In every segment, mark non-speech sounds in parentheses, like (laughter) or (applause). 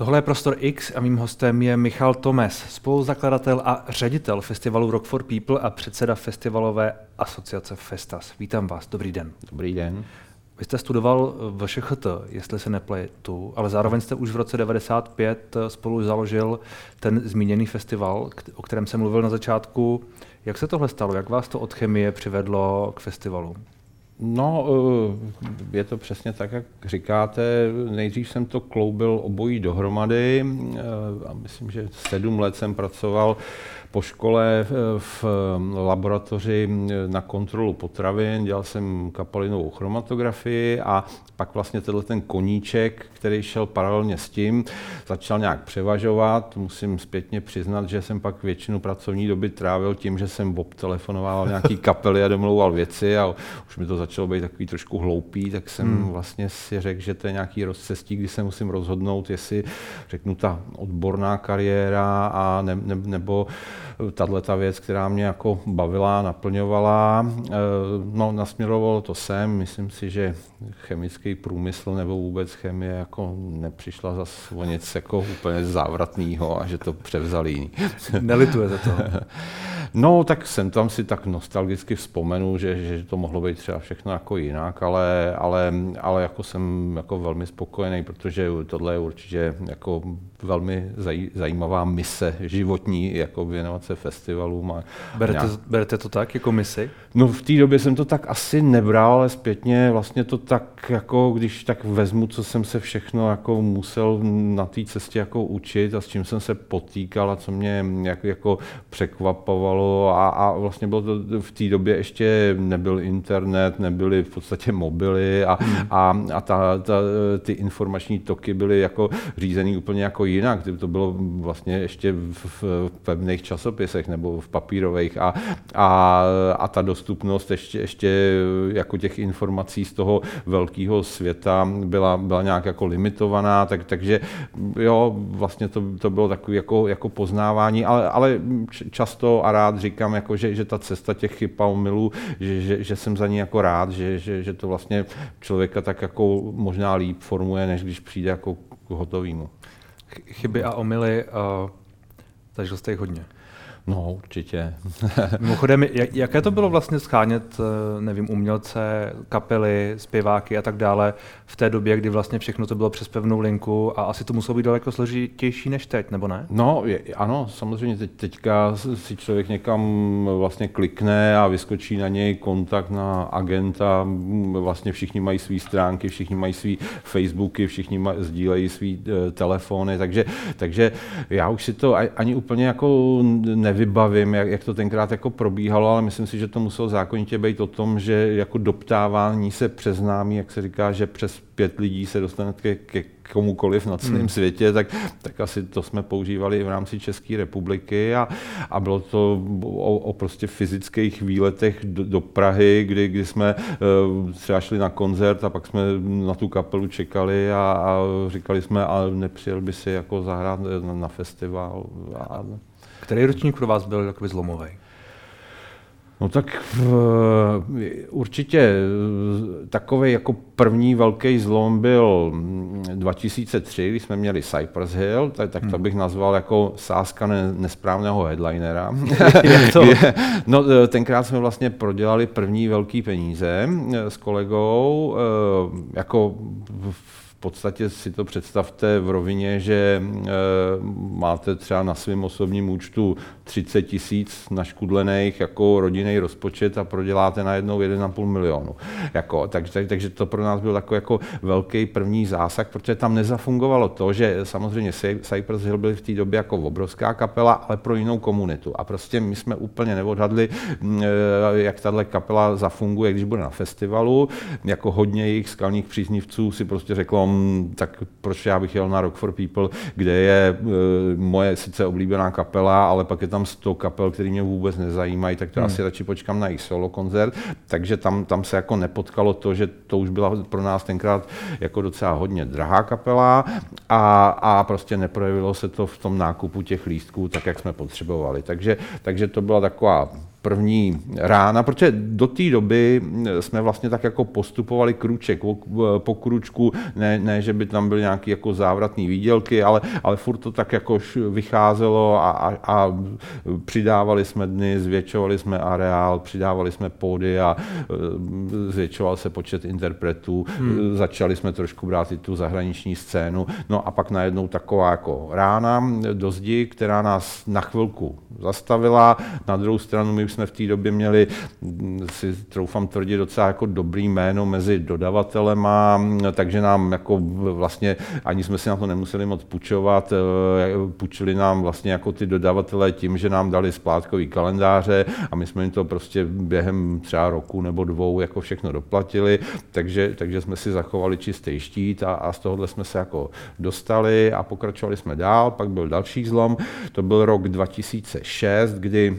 Tohle je Prostor X a mým hostem je Michal Tomes, spoluzakladatel a ředitel festivalu Rock for People a předseda festivalové asociace Festas. Vítám vás, dobrý den. Dobrý den. Vy jste studoval v ŠCHT, jestli se nepletu, ale zároveň jste už v roce 95 spolu založil ten zmíněný festival, o kterém jsem mluvil na začátku. Jak se tohle stalo? Jak vás to od chemie přivedlo k festivalu? No, eh, je to přesně tak, jak říkáte. Nejdřív jsem to kloubil obojí dohromady eh, a myslím, že sedm let jsem pracoval po škole v laboratoři na kontrolu potravin, dělal jsem kapalinovou chromatografii a pak vlastně tenhle ten koníček, který šel paralelně s tím, začal nějak převažovat. Musím zpětně přiznat, že jsem pak většinu pracovní doby trávil tím, že jsem telefonoval nějaký (laughs) kapely a domlouval věci a už mi to začalo být takový trošku hloupý, tak jsem hmm. vlastně si řekl, že to je nějaký rozcestí, kdy se musím rozhodnout, jestli řeknu ta odborná kariéra a ne, ne, nebo tahle ta věc, která mě jako bavila, naplňovala. Eh, no, nasměrovalo to sem, myslím si, že chemický průmysl nebo vůbec chemie jako nepřišla za o nic jako úplně závratného a že to převzali jiný. (laughs) Nelitujete to? (laughs) No, tak jsem tam si tak nostalgicky vzpomenu, že, že to mohlo být třeba všechno jako jinak, ale, ale, ale jako jsem jako velmi spokojený, protože tohle je určitě jako velmi zaj, zajímavá mise životní, jako věnovat se festivalům. A berete, nějak... berete to tak jako misi? No v té době jsem to tak asi nebral, ale zpětně vlastně to tak, jako když tak vezmu, co jsem se všechno jako musel na té cestě jako učit a s čím jsem se potýkal a co mě jako, jako překvapovalo a, a vlastně bylo to v té době ještě nebyl internet, nebyly v podstatě mobily a, hmm. a, a ta, ta, ty informační toky byly jako řízený úplně jako jinak. To bylo vlastně ještě v, v pevných časopisech nebo v papírových a, a, a ta dostupnost ještě, ještě jako těch informací z toho velkého světa byla, byla nějak jako limitovaná, tak, takže jo, vlastně to, to bylo takové jako, jako poznávání, ale, ale často a rád říkám, jako, že, že ta cesta těch chyb a omylů, že, že, že jsem za ní jako rád, že, že, že to vlastně člověka tak jako možná líp formuje, než když přijde jako k hotovýmu. Chyby a omily, uh, zažil jste jich hodně. No, určitě. (laughs) Mimochodem, jaké to bylo vlastně schánět, eh, nevím, umělce, kapely, zpěváky a tak dále v té době, kdy vlastně všechno to bylo přes pevnou linku a asi to muselo být daleko složitější než teď, nebo ne? No, je, ano, samozřejmě teď, teďka si člověk někam vlastně klikne a vyskočí na něj kontakt na agenta, vlastně všichni mají své stránky, všichni mají své Facebooky, všichni maj, sdílejí své e, telefony, takže, takže já už si to ani úplně jako nevím, nevybavím, jak, jak to tenkrát jako probíhalo, ale myslím si, že to muselo zákonitě být o tom, že jako doptávání se přes námi, jak se říká, že přes pět lidí se dostane ke, ke komukoliv na celém hmm. světě, tak, tak asi to jsme používali i v rámci České republiky a, a bylo to o, o prostě fyzických výletech do, do Prahy, kdy, kdy jsme uh, třeba šli na koncert a pak jsme na tu kapelu čekali a, a říkali jsme, a nepřijel by si jako zahrát na, na festival. A, který ročník pro vás byl takový zlomový? No tak určitě takový jako první velký zlom byl 2003, kdy jsme měli Cypress Hill, tak, tak to hmm. bych nazval jako sázka ne, nesprávného headlinera. (laughs) no, tenkrát jsme vlastně prodělali první velký peníze s kolegou, eh, jako v podstatě si to představte v rovině, že e, máte třeba na svém osobním účtu 30 tisíc naškudlených jako rodinný rozpočet a proděláte najednou 1,5 milionu. Jako, tak, tak, takže to pro nás byl takový jako velký první zásah, protože tam nezafungovalo to, že samozřejmě Cypress Hill byl v té době jako obrovská kapela, ale pro jinou komunitu. A prostě my jsme úplně neodhadli, e, jak tahle kapela zafunguje, když bude na festivalu. Jako hodně jejich skalních příznivců si prostě řeklo, tom, tak proč já bych jel na Rock for People, kde je e, moje sice oblíbená kapela, ale pak je tam 100 kapel, který mě vůbec nezajímají, tak to hmm. asi radši počkám na jejich solo koncert. Takže tam, tam se jako nepotkalo to, že to už byla pro nás tenkrát jako docela hodně drahá kapela a, a prostě neprojevilo se to v tom nákupu těch lístků tak, jak jsme potřebovali. Takže, takže to byla taková první rána, protože do té doby jsme vlastně tak jako postupovali kruček po kručku, ne, ne že by tam byly nějaké jako závratné výdělky, ale, ale furt to tak jako vycházelo a, a, a přidávali jsme dny, zvětšovali jsme areál, přidávali jsme pódy a e, zvětšoval se počet interpretů, hmm. začali jsme trošku brát i tu zahraniční scénu, no a pak najednou taková jako rána do zdi, která nás na chvilku zastavila, na druhou stranu my jsme v té době měli, si troufám tvrdit, docela jako dobrý jméno mezi dodavatelema, takže nám jako vlastně ani jsme si na to nemuseli moc půjčovat, eh, půjčili nám vlastně jako ty dodavatelé tím, že nám dali splátkový kalendáře a my jsme jim to prostě během třeba roku nebo dvou jako všechno doplatili, takže, takže jsme si zachovali čistý štít a, a z tohohle jsme se jako dostali a pokračovali jsme dál, pak byl další zlom, to byl rok 2006, kdy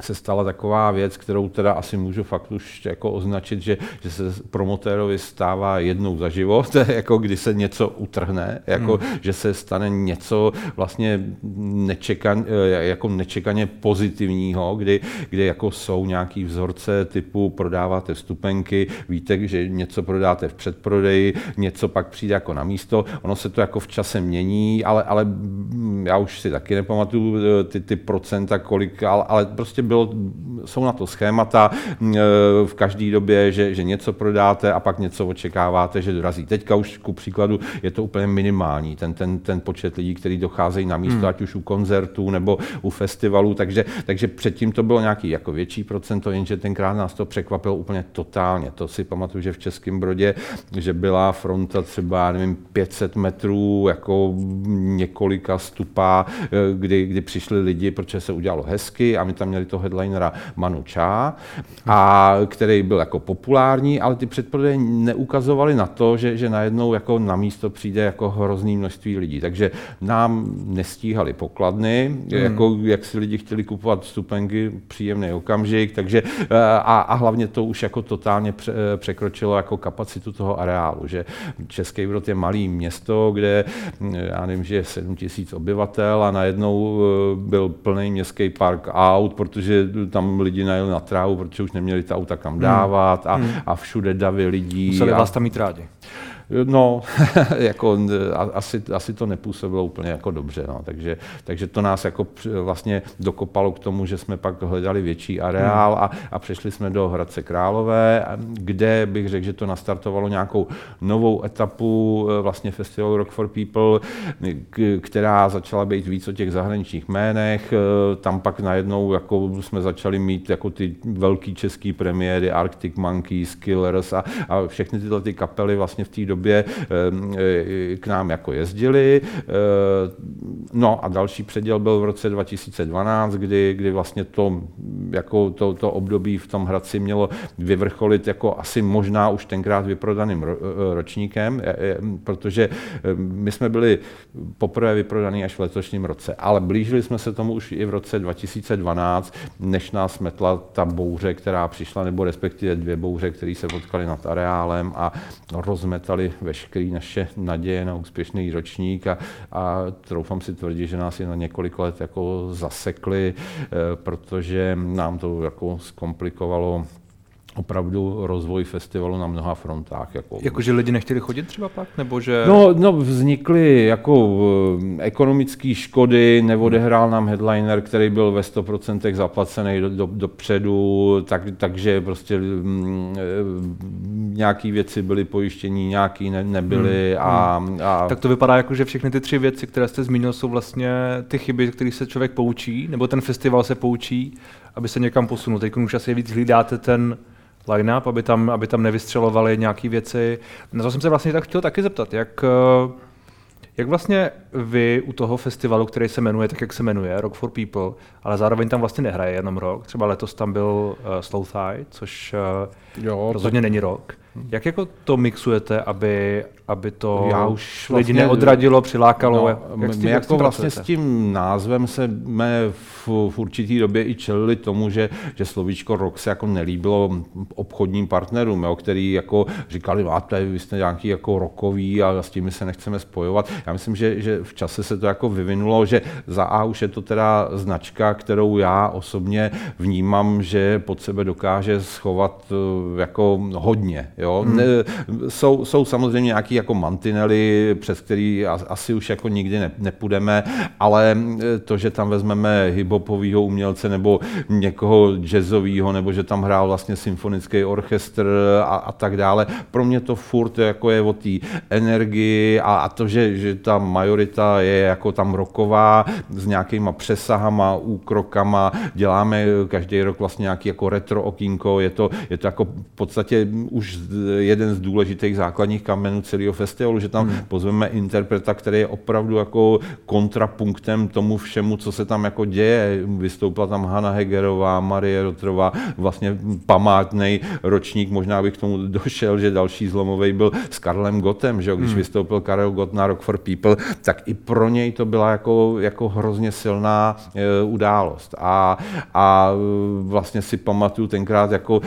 se stala taková věc, kterou teda asi můžu fakt už jako označit, že, že se promotérovi stává jednou za život, (laughs) jako kdy se něco utrhne, jako hmm. že se stane něco vlastně nečekan, jako nečekaně pozitivního, kdy, kdy jako jsou nějaký vzorce typu prodáváte vstupenky, víte, že něco prodáte v předprodeji, něco pak přijde jako na místo, ono se to jako v čase mění, ale, ale já už si taky nepamatuju eh, ty, ty procenta, kolik, ale, ale prostě bylo, jsou na to schémata e, v každé době, že, že něco prodáte a pak něco očekáváte, že dorazí. Teďka už ku příkladu je to úplně minimální, ten, ten, ten počet lidí, kteří docházejí na místo, hmm. ať už u koncertů nebo u festivalů, takže, takže předtím to bylo nějaký jako větší procento, jenže tenkrát nás to překvapilo úplně totálně. To si pamatuju, že v Českém Brodě, že byla fronta třeba, nevím, 500 metrů, jako několika stupá, e, kdy, kdy přišli lidi, protože se udělalo hezky a my tam měli to headlinera Manu Chá, a který byl jako populární, ale ty předprodeje neukazovaly na to, že, že najednou jako na místo přijde jako hrozný množství lidí. Takže nám nestíhali pokladny, hmm. jako jak si lidi chtěli kupovat vstupenky, příjemný okamžik, takže a, a hlavně to už jako totálně pře, překročilo jako kapacitu toho areálu, že Český Brod je malý město, kde já nevím, že je 7 tisíc obyvatel a najednou e, byl plný městský park aut, protože že tam lidi najeli na trávu, protože už neměli ta auta kam dávat a, hmm. a všude davy lidí. Museli a, vás tam mít rádi. No, (laughs) jako asi, asi to nepůsobilo úplně jako dobře, no. takže, takže to nás jako vlastně dokopalo k tomu, že jsme pak hledali větší areál a, a přešli jsme do Hradce Králové, kde bych řekl, že to nastartovalo nějakou novou etapu e, vlastně festivalu Rock for People, která začala být víc o těch zahraničních jménech, e, tam pak najednou jako jsme začali mít jako ty velký český premiéry, Arctic Monkeys, Killers a, a všechny tyhle ty kapely vlastně v té době době eh, k nám jako jezdili. Eh, no a další předěl byl v roce 2012, kdy, kdy vlastně to, jako to, to období v tom Hradci mělo vyvrcholit jako asi možná už tenkrát vyprodaným eh, ročníkem, protože my jsme byli poprvé vyprodaný až v letošním roce, ale blížili jsme se tomu už i v roce 2012, než nás metla ta bouře, která přišla, nebo respektive dvě bouře, které se potkaly nad areálem a rozmetali veškeré naše naděje na úspěšný ročník a, a troufám si tvrdit, že nás je na několik let jako zasekli, eh, protože nám to jako zkomplikovalo opravdu rozvoj festivalu na mnoha frontách. Jako, jako že lidi nechtěli chodit třeba pak? Nebo že... No, no vznikly jako eh, ekonomické škody, neodehrál nám headliner, který byl ve 100% zaplacený do, do, dopředu, tak, takže prostě mm, eh, nějaké věci byly pojištění, nějaké ne, nebyly. Hmm, a, hmm. A... Tak to vypadá jako, že všechny ty tři věci, které jste zmínil, jsou vlastně ty chyby, které se člověk poučí, nebo ten festival se poučí, aby se někam posunul. Teď už asi víc hlídáte ten line-up, aby tam, aby tam nevystřelovali nějaké věci. Na to jsem se vlastně tak chtěl taky zeptat, jak, eh, jak vlastně vy u toho festivalu, který se jmenuje tak, jak se jmenuje, Rock for People, ale zároveň tam vlastně nehraje jenom rock, třeba letos tam byl uh, Slow Thigh, což uh, jo, rozhodně to... není rock. Jak jako to mixujete, aby, aby to Já už lidi vlastně- neodradilo, přilákalo? No, jak, s tím, my jak s jako vlastně s pracujete? tím názvem jsme v, v určitý době i čelili tomu, že, že slovíčko rock se jako nelíbilo obchodním partnerům, jo, který jako říkali, máte, vy jste nějaký jako rockový a s tím se nechceme spojovat. Já myslím, že, že v čase se to jako vyvinulo, že za A už je to teda značka, kterou já osobně vnímám, že pod sebe dokáže schovat eh, jako hodně. Jo? Hmm. Ne, jsou, jsou samozřejmě nějaké jako mantinely, přes který asi už jako nikdy ne, nepůjdeme, ale eh, to, že tam vezmeme hiphopového umělce nebo někoho jazzového, nebo že tam hrál vlastně symfonický orchestr a, a tak dále, pro mě to furt jako je o té energii a, a to, že, že ta majorita je jako tam roková s nějakýma přesahama, úkrokama, děláme každý rok vlastně nějaký jako retro okýnko, je to, je to jako v podstatě už jeden z důležitých základních kamenů celého festivalu, že tam hmm. pozveme interpreta, který je opravdu jako kontrapunktem tomu všemu, co se tam jako děje. Vystoupila tam Hanna Hegerová, Marie Rotrová, vlastně památný ročník, možná bych k tomu došel, že další zlomový byl s Karlem Gottem, že jo? když hmm. vystoupil Karel Gott na Rock for People, tak i pro něj to byla jako, jako hrozně silná e, událost. A, a e, vlastně si pamatuju tenkrát jako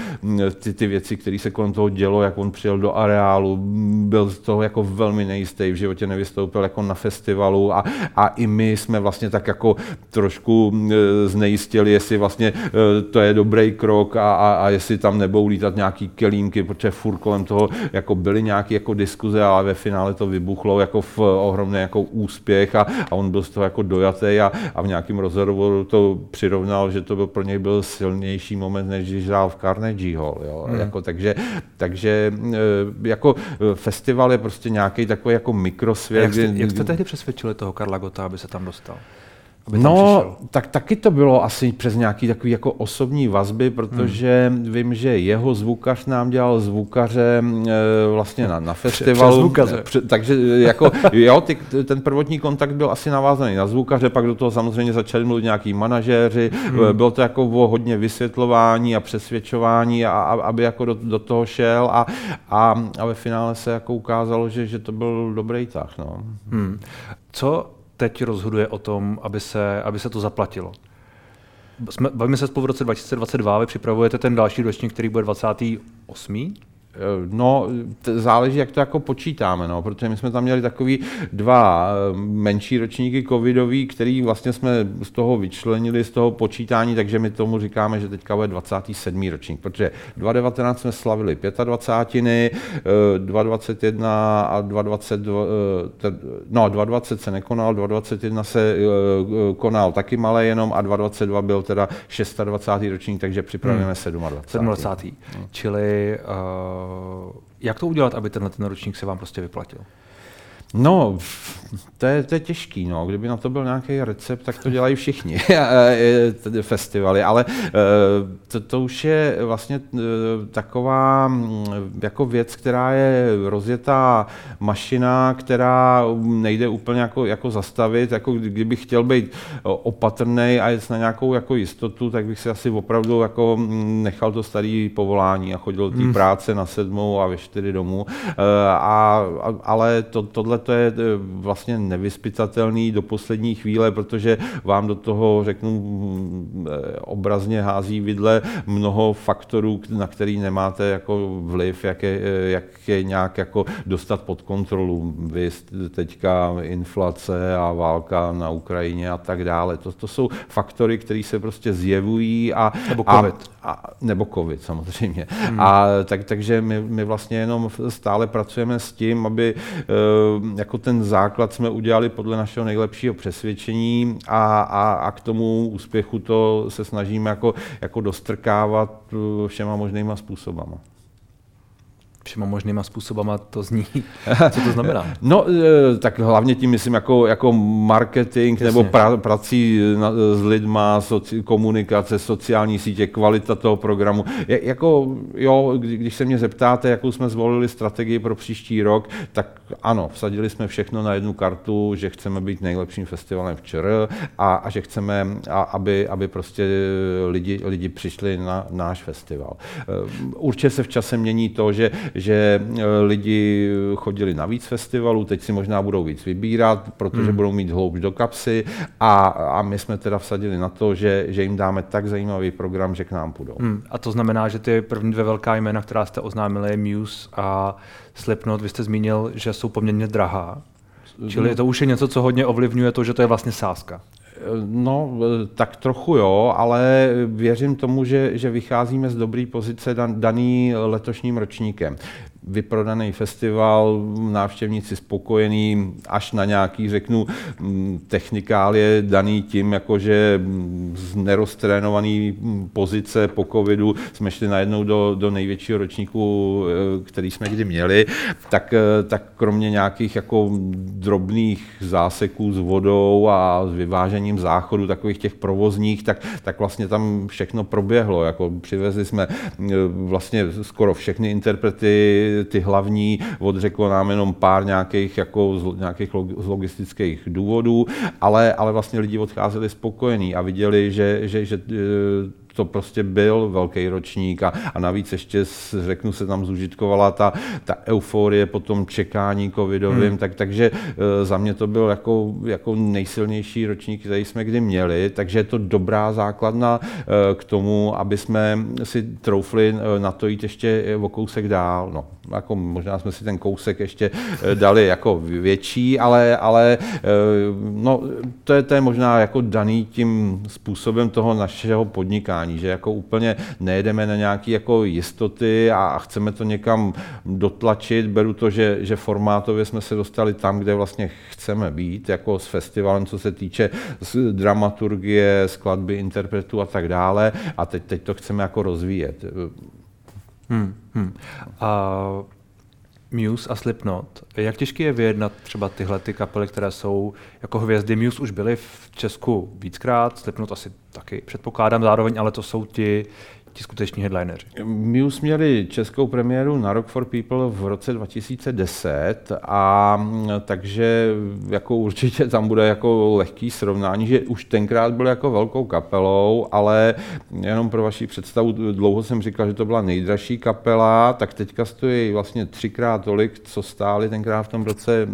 ty, ty věci, které se kolem toho dělo, jak on přijel do areálu, byl z toho jako velmi nejistý, v životě nevystoupil jako na festivalu a, a i my jsme vlastně tak jako trošku e, znejistili, jestli vlastně to je dobrý krok a, a, a jestli tam nebudou lítat nějaký kelímky, protože furt kolem toho jako byly nějaké jako diskuze, ale ve finále to vybuchlo jako v ohromný jako úspěch a, a on byl z toho jako dojatý a, a v nějakém rozhovoru to přirovnal, že to byl pro něj byl silnější moment, než když hrál v Carnegie Hall. Jo? Hmm. Jako, takže, takže e, jako e, festival je prostě nějaký takový jako mikrosvět. Jak jste, kdy- jak jste tehdy přesvědčili toho Karla Gota, aby se tam dostal? Aby tam No, přišel? tak taky to bylo asi přes nějaký takový jako osobní vazby, protože hmm. vím, že jeho zvukař nám dělal zvukaře e, vlastně na, na festivalu. přes zvukaře. Pře- takže jako, (laughs) jo, ty, ten prvotní kontakt byl asi navázaný na zvukaře, pak do toho samozřejmě začali mluvit nějaký manažéři, hmm. bylo to jako o hodně vysvětlování a přesvědčování, a, a, aby jako do, do toho šel a, a, a ve finále se jako ukázalo, že, že to byl dobrý tah. No. Hmm. Co teď rozhoduje o tom, aby se, aby se to zaplatilo? Jsme, bavíme se spolu v roce 2022, vy připravujete ten další ročník, který bude 28. Eh, No, t- záleží, jak to jako počítáme, no, protože my jsme tam měli takový dva eh, menší ročníky covidový, který vlastně jsme z toho vyčlenili, z toho počítání, takže my tomu říkáme, že teďka bude 27. ročník, protože 2019 jsme slavili 25. eh, 2021 a 2022, eh, te- no 2020 se nekonal, 2021 se eh, konal taky malé jenom a 2022 byl teda 26. ročník, takže připravujeme 27. 27. Čili uh, jak to udělat, aby tenhle ten ročník se vám prostě vyplatil? No, to je, to je těžký, no. Kdyby na to byl nějaký recept, tak to dělají všichni (laughs) tedy festivaly, ale eh, to, to už je vlastně eh, taková jako věc, která je rozjetá mašina, která nejde úplně jako, jako zastavit, jako kdybych chtěl být opatrný a jet na nějakou jako jistotu, tak bych si asi opravdu jako nechal to staré povolání a chodil do té Hmm. práce na sedmou a ve čtyři domů. A, a, ale to, tohle to je eh, vlastně nevyspytatelný do poslední chvíle, protože vám do toho, řeknu, mm, eh, obrazně hází vidle mnoho faktorů, na který nemáte jako vliv, jak je, eh, jak je nějak jako dostat pod kontrolu. Vy teďka inflace a válka na Ukrajině a tak dále. To, to jsou faktory, které se prostě zjevují a, Nebo a, covid. a, nebo covid samozřejmě. Hmm. A tak, takže my, my vlastně jenom stále pracujeme s tím, aby eh, jako ten základ jsme udělali podle našeho nejlepšího přesvědčení a, a, a k tomu úspěchu to se snažíme jako, jako dostrkávat eh, všema možnýma způsobama. Všema možnýma způsobama to zní. (laughs) Co to znamená? No, eh, tak hlavně tím myslím jako, jako marketing Jasně. nebo pra, prací na, s lidma, soci, komunikace, sociální sítě, kvalita toho programu. Je, jako, jo, kdy, když se mě zeptáte, jakou jsme zvolili strategii pro příští rok, tak ano, vsadili jsme všechno na jednu kartu, že chceme být nejlepším festivalem v ČR a, a že chceme, a, aby, aby prostě lidi, lidi přišli na náš festival. Určitě se v čase mění to, že, že lidi chodili na víc festivalů, teď si možná budou víc vybírat, protože hmm. budou mít hloubš do kapsy a, a my jsme teda vsadili na to, že, že jim dáme tak zajímavý program, že k nám půjdou. Hmm. A to znamená, že ty první dvě velká jména, která jste oznámili, Muse a Slipknot, vy jste zmínil, že jsou poměrně drahá. Čili to už je něco, co hodně ovlivňuje to, že to je vlastně sázka. No, tak trochu jo, ale věřím tomu, že, že vycházíme z dobré pozice dan, daný letošním ročníkem vyprodaný festival, návštěvníci spokojení, až na nějaký, řeknu, mm, technikálie daný tím, jakože z neroztrénované pozice po covidu jsme šli najednou do, do největšího ročníku, eh, který jsme kdy měli, tak, eh, tak kromě nějakých jako drobných záseků s vodou a s vyvážením záchodu, takových těch provozních, tak, tak vlastně tam všechno proběhlo. Jako přivezli jsme eh, vlastně skoro všechny interprety ty hlavní, odřeklo nám jenom pár nějakých, jako z, nějakých z logistických důvodů, ale, ale vlastně lidi odcházeli spokojení a viděli, že, že, že to prostě byl velký ročník a, a navíc ještě, řeknu se, tam zužitkovala ta, ta euforie po tom čekání covidovým, hmm. tak, takže e, za mě to byl jako, jako nejsilnější ročník, který jsme kdy měli, takže je to dobrá základna e, k tomu, aby jsme si troufli e, na to jít ještě o kousek dál. No, jako možná jsme si ten kousek ještě dali jako větší, ale, ale no, to, je, to je možná jako daný tím způsobem toho našeho podnikání jednání, že jako úplně nejedeme na nějaké jako jistoty a chceme to někam dotlačit. Beru to, že, že formátově jsme se dostali tam, kde vlastně chceme být, jako s festivalem, co se týče dramaturgie, skladby, interpretů a tak dále. A teď, teď to chceme jako rozvíjet. Hmm, hmm. A Muse a Slipknot. Jak těžké je vyjednat třeba tyhle ty kapely, které jsou jako hvězdy? Muse už byly v Česku víckrát, Slipknot asi taky předpokládám zároveň, ale to jsou ti ti skuteční headlineři. My už měli českou premiéru na Rock for People v roce 2010 a takže jako určitě tam bude jako lehký srovnání, že už tenkrát byl jako velkou kapelou, ale jenom pro vaši představu, dlouho jsem říkal, že to byla nejdražší kapela, tak teďka stojí vlastně třikrát tolik, co stály tenkrát v tom roce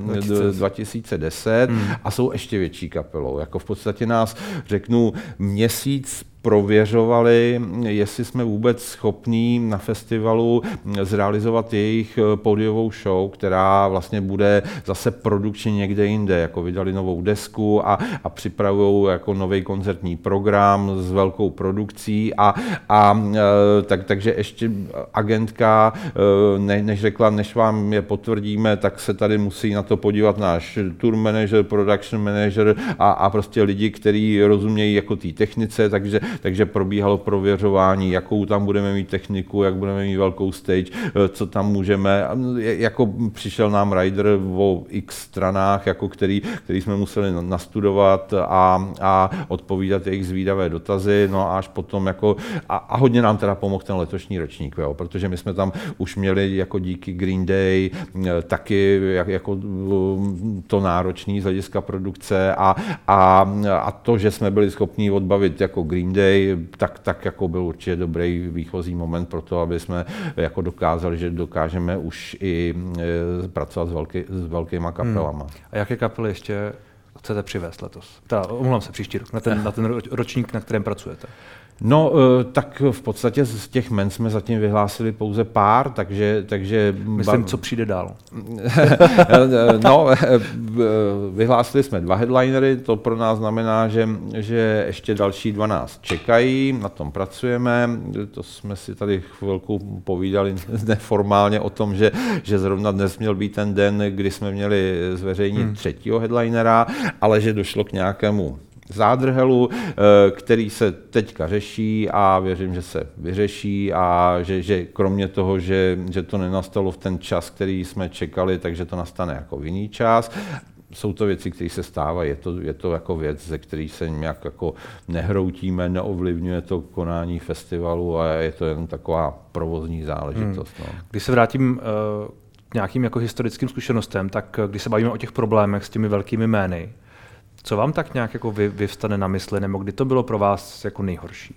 2010 hmm. a jsou ještě větší kapelou. Jako v podstatě nás, řeknu, měsíc prověřovali, jestli jsme vůbec schopní na festivalu zrealizovat jejich eh, podiovou show, která vlastně bude zase produkčně někde jinde, jako vydali novou desku a, a připravují jako nový koncertní program s velkou produkcí a, a eh, tak, takže ještě agentka, eh, ne, než řekla, než vám je potvrdíme, tak se tady musí na to podívat náš tour manager, production manager a, a prostě lidi, kteří rozumějí jako té technice, takže takže probíhalo prověřování, jakou tam budeme mít techniku, jak budeme mít velkou stage, eh, co tam můžeme. Jako přišel nám rider o x stranách, jako který, který jsme museli nastudovat a, a odpovídat jejich zvídavé dotazy, no a až potom jako, a, a hodně nám teda pomohl ten letošní ročník, jo, protože my jsme tam už měli jako díky Green Day taky jako to náročný z hlediska produkce a, a, a to, že jsme byli schopni odbavit jako Green Day Day, tak, tak jako byl určitě dobrý výchozí moment pro to, aby jsme jako dokázali, že dokážeme už i e, pracovat s, velký, s velkýma kapelama. Hmm. A jaké kapely ještě chcete přivést letos? Ta, omlouvám se, příští rok, na ten, na ten ročník, na kterém pracujete. No, eh, tak v podstatě z těch men jsme zatím vyhlásili pouze pár, takže... takže Myslím, co přijde dál. (laughs) no, eh, vyhlásili jsme dva headlinery, to pro nás znamená, že, že ještě další dva nás čekají, na tom pracujeme, to jsme si tady chvilku povídali (laughs) neformálně o tom, že, že zrovna dnes měl být ten den, kdy jsme měli zveřejnit hmm. třetího headlinera, ale že došlo k nějakému zádrhelu, eh, který se teďka řeší a věřím, že se vyřeší a že, že kromě toho, že, že to nenastalo v ten čas, který jsme čekali, takže to nastane jako v jiný čas jsou to věci, které se stávají. Je to, je to jako věc, ze který se nějak jako nehroutíme, neovlivňuje to konání festivalu a je to jen taková provozní záležitost. Hmm. No. Když se vrátím uh, k nějakým jako historickým zkušenostem, tak když se bavíme o těch problémech s těmi velkými jmény, co vám tak nějak jako vy, vyvstane na mysli, nebo kdy to bylo pro vás jako nejhorší?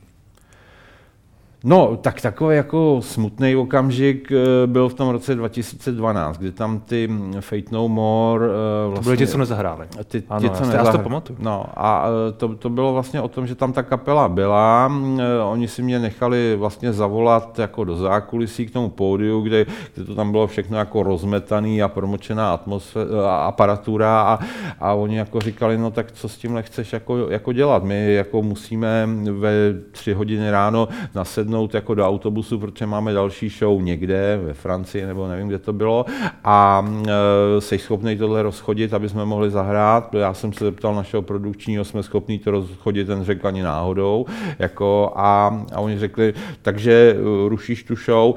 No, tak takový jako smutný okamžik eh, byl v tom roce 2012, kdy tam ty Fate No More... Vlastně, to byly ti, co nezahráli. Ty, ano, ti, co nezahráli. já to pamatuju. No, a eh, to, to bylo vlastně o tom, že tam ta kapela byla, eh, oni si mě nechali vlastně zavolat jako do zákulisí k tomu pódiu, kde, kde to tam bylo všechno jako rozmetaný a promočená atmosféra, aparatura a, a oni jako říkali, no tak co s tímhle chceš jako, jako dělat, my jako musíme ve tři hodiny ráno nasednout sednout jako do autobusu, protože máme další show někde ve Francii nebo nevím, kde to bylo a e, jsi schopný tohle rozchodit, aby jsme mohli zahrát. Já jsem se zeptal našeho produkčního, jsme schopni to rozchodit, ten řekl ani náhodou. Jako a, a oni řekli, takže e, rušíš tu show.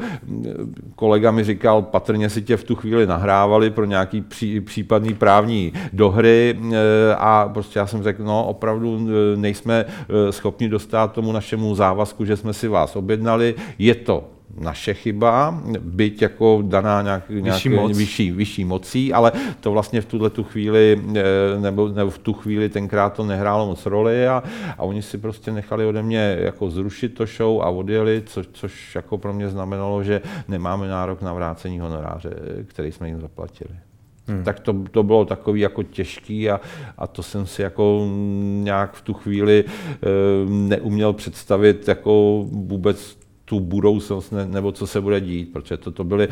Kolega mi říkal, patrně si tě v tu chvíli nahrávali pro nějaký pří, případný právní dohry e, a prostě já jsem řekl, no opravdu e, nejsme schopni dostat tomu našemu závazku, že jsme si vás objednali, je to naše chyba, byť jako daná nějak, vyšší, nějak, moc. vyšší, vyšší mocí, ale to vlastně v tuhle tu chvíli, eh, nebo, nebo v tu chvíli tenkrát to nehrálo moc roli a, a oni si prostě nechali ode mě jako zrušit to show a odjeli, co, což jako pro mě znamenalo, že nemáme nárok na vrácení honoráře, který jsme jim zaplatili. Hmm. Tak to, to bylo takový jako těžký a, a to jsem si jako nějak v tu chvíli e, neuměl představit jako vůbec tu budoucnost ne, nebo co se bude dít, protože to, to byly,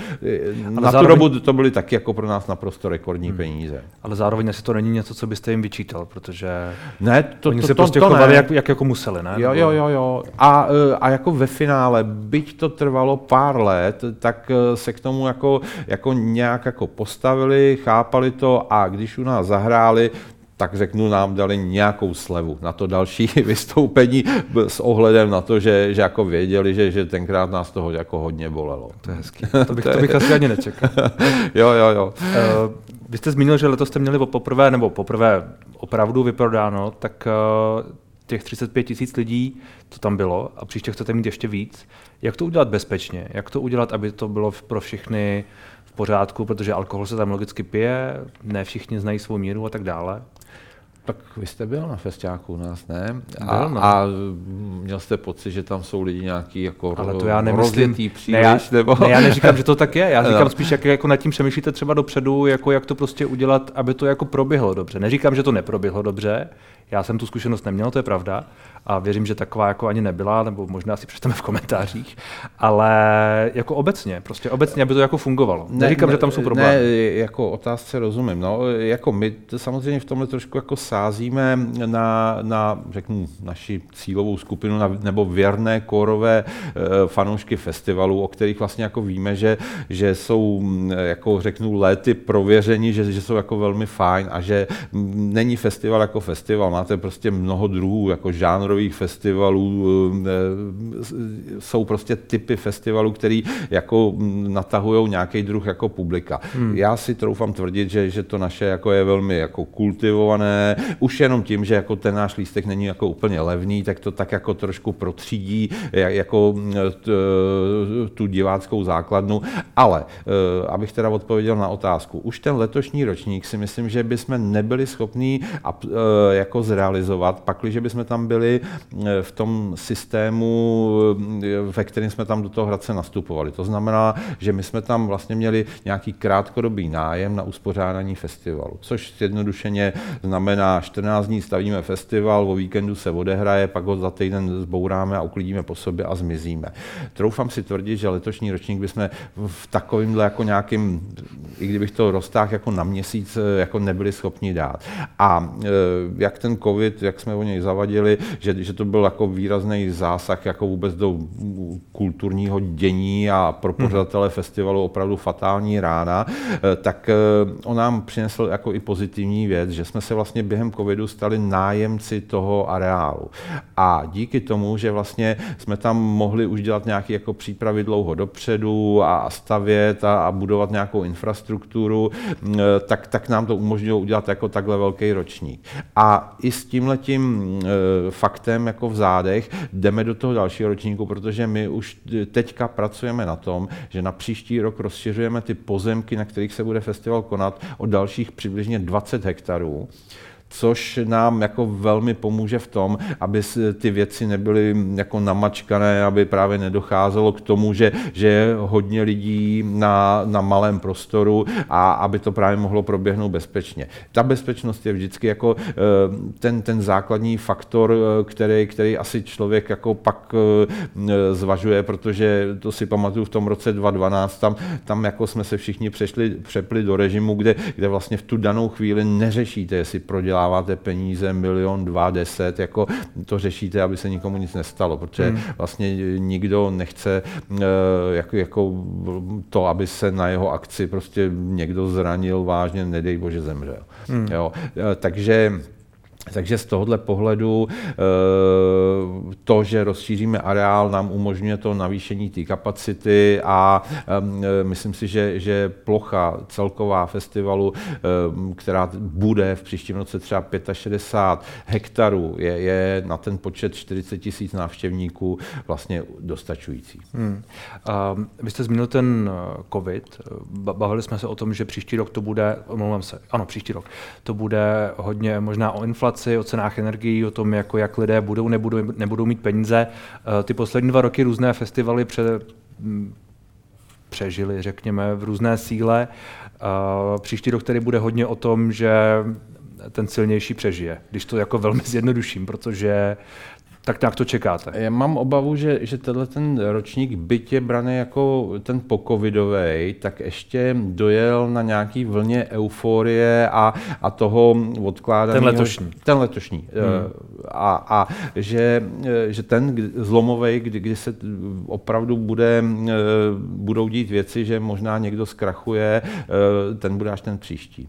Ale na zároveň, tu dobu to byly taky jako pro nás naprosto rekordní hmm. peníze. Ale zároveň asi to není něco, co byste jim vyčítal, protože ne, to, oni to, se to, prostě to chovali, ne. jak, jak jako museli, ne? Jo, jo, jo, jo. A, e, a jako ve finále, byť to trvalo pár let, tak e, se k tomu jako, jako nějak jako postavili, chápali to a když u nás zahráli, tak řeknu, nám dali nějakou slevu na to další (laughs) vystoupení s ohledem na to, že, že jako věděli, že, že tenkrát nás toho jako hodně bolelo. To je hezký. To bych, to bych asi ani nečekal. (laughs) jo, jo, jo. Uh, vy jste zmínil, že letos jste měli poprvé, nebo poprvé opravdu vyprodáno, tak uh, těch 35 tisíc lidí, co tam bylo, a příště chcete mít ještě víc. Jak to udělat bezpečně? Jak to udělat, aby to bylo pro všechny v pořádku, protože alkohol se tam logicky pije, ne všichni znají svou míru a tak dále? Tak vy jste byl na festiáku u nás, ne? A, byl, no. a měl jste pocit, že tam jsou lidi nějaký jako Ale to já nemyslím, příliš, ne, já, nebo... ne, já neříkám, že to tak je, já (laughs) říkám no. spíš, jak jako nad tím přemýšlíte třeba dopředu, jako jak to prostě udělat, aby to jako proběhlo dobře. Neříkám, že to neproběhlo dobře, já jsem tu zkušenost neměl, to je pravda, a věřím, že taková jako ani nebyla, nebo možná si přečteme v komentářích, ale jako obecně, prostě obecně, aby to jako fungovalo. Ne, Neříkám, ne, že tam jsou problémy. Ne, jako otázce rozumím. No, jako my samozřejmě v tomhle trošku jako sázíme na, na řeknu, naši cílovou skupinu, na, nebo věrné kórové e, fanoušky festivalů, o kterých vlastně jako víme, že, že jsou, jako řeknu, léty prověření, že, že jsou jako velmi fajn a že není festival jako festival. Máte prostě mnoho druhů, jako žánrových festivalů, eh, jsou prostě typy festivalů, které jako natahují nějaký druh jako publika. Hmm. Já si troufám tvrdit, že, že to naše jako je velmi jako kultivované, už jenom tím, že jako ten náš lístek není jako úplně levný, tak to tak jako trošku protřídí jako tu diváckou základnu. Ale eh, abych teda odpověděl na otázku, už ten letošní ročník si myslím, že bychom nebyli schopní eh, jako zrealizovat, pakliže bychom tam byli v tom systému, ve kterém jsme tam do toho Hradce nastupovali. To znamená, že my jsme tam vlastně měli nějaký krátkodobý nájem na uspořádání festivalu, což zjednodušeně znamená 14 dní stavíme festival, o víkendu se odehraje, pak ho za týden zbouráme a uklidíme po sobě a zmizíme. Troufám si tvrdit, že letošní ročník bychom v takovýmhle jako nějakým, i kdybych to roztáhl jako na měsíc, jako nebyli schopni dát. A e, jak ten covid, jak jsme o něj zavadili, že, že to byl jako výrazný zásah jako vůbec do kulturního dění a pro hmm. pořadatele hmm. festivalu opravdu fatální rána, eh, tak eh, on nám přinesl jako i pozitivní věc, že jsme se vlastně během covidu stali nájemci toho areálu. A díky tomu, že vlastně jsme tam mohli už dělat nějaké jako přípravy dlouho dopředu a stavět a, a budovat nějakou infrastrukturu, tak, tak nám to umožnilo udělat jako takhle velký ročník. A i s tímhletím fakt faktem jako v zádech, jdeme do toho dalšího ročníku, protože my už teďka pracujeme na tom, že na příští rok rozšiřujeme ty pozemky, na kterých se bude festival konat, o dalších přibližně 20 hektarů což nám jako velmi pomůže v tom, aby ty věci nebyly jako namačkané, aby právě nedocházelo k tomu, že, že je hodně lidí na, na malém prostoru a aby to právě mohlo proběhnout bezpečně. Ta bezpečnost je vždycky jako eh, ten, ten základní faktor, eh, který, který asi člověk jako pak eh, zvažuje, protože to si pamatuju v tom roce 2012, tam, tam jako jsme se všichni přešli, přepli do režimu, kde, kde vlastně v tu danou chvíli neřešíte, jestli proděláváte peníze milion, dva, deset, jako to řešíte, aby se nikomu nic nestalo, protože hmm. vlastně nikdo nechce jako, jako to, aby se na jeho akci prostě někdo zranil vážně, nedej bože zemřel. Hmm. Jo. Takže takže z tohohle pohledu eh, to, že rozšíříme areál, nám umožňuje to navýšení té kapacity a eh, myslím si, že, že plocha celková festivalu, eh, která bude v příštím roce třeba 65 hektarů, je, je na ten počet 40 tisíc návštěvníků vlastně dostačující. Hmm. A vy jste zmínil ten COVID. Bavili jsme se o tom, že příští rok to bude, omlouvám se, ano, příští rok, to bude hodně možná o inflaci, inflaci, o cenách energií, o tom, jako jak lidé budou, nebudou, nebudou mít peníze. Eh, ty poslední dva roky různé festivaly pře, mm, přežili, řekněme, v různé síle. Eh, příští rok tedy bude hodně o tom, že ten silnější přežije, když to jako velmi zjednoduším, protože tak nějak to čekáte? Já mám obavu, že, že tenhle ten ročník, byť je braný jako ten pokovidový, tak ještě dojel na nějaký vlně euforie a, a toho odkládání. Ten letošní. Ten letošní. Hmm. A, a že, že ten zlomový, kdy, kdy se opravdu bude, budou dít věci, že možná někdo zkrachuje, ten bude až ten příští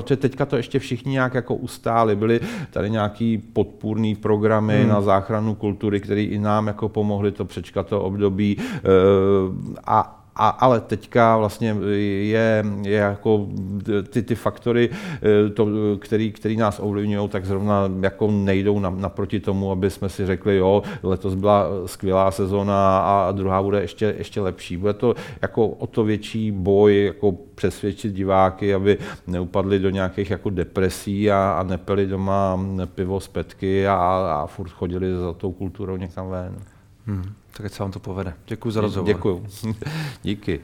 protože teďka to ještě všichni nějak jako ustáli. Byly tady nějaký podpůrný programy hmm. na záchranu kultury, které i nám jako pomohly to přečkat to období. Eh, a, a, ale teďka vlastně je, je jako ty, ty faktory, eh, to, který, který nás ovlivňují, tak zrovna jako nejdou na, naproti tomu, aby jsme si řekli, jo, letos byla skvělá sezona a druhá bude ještě, ještě lepší. Bude to jako o to větší boj, jako přesvědčit diváky, aby neupadli do nějakých jako depresí a, a nepili doma pivo z petky a, a furt chodili za tou kulturou někam ven. Hmm. Tak ať se vám to povede. Děkuji za rozhovor. Děkuji. (laughs) Díky.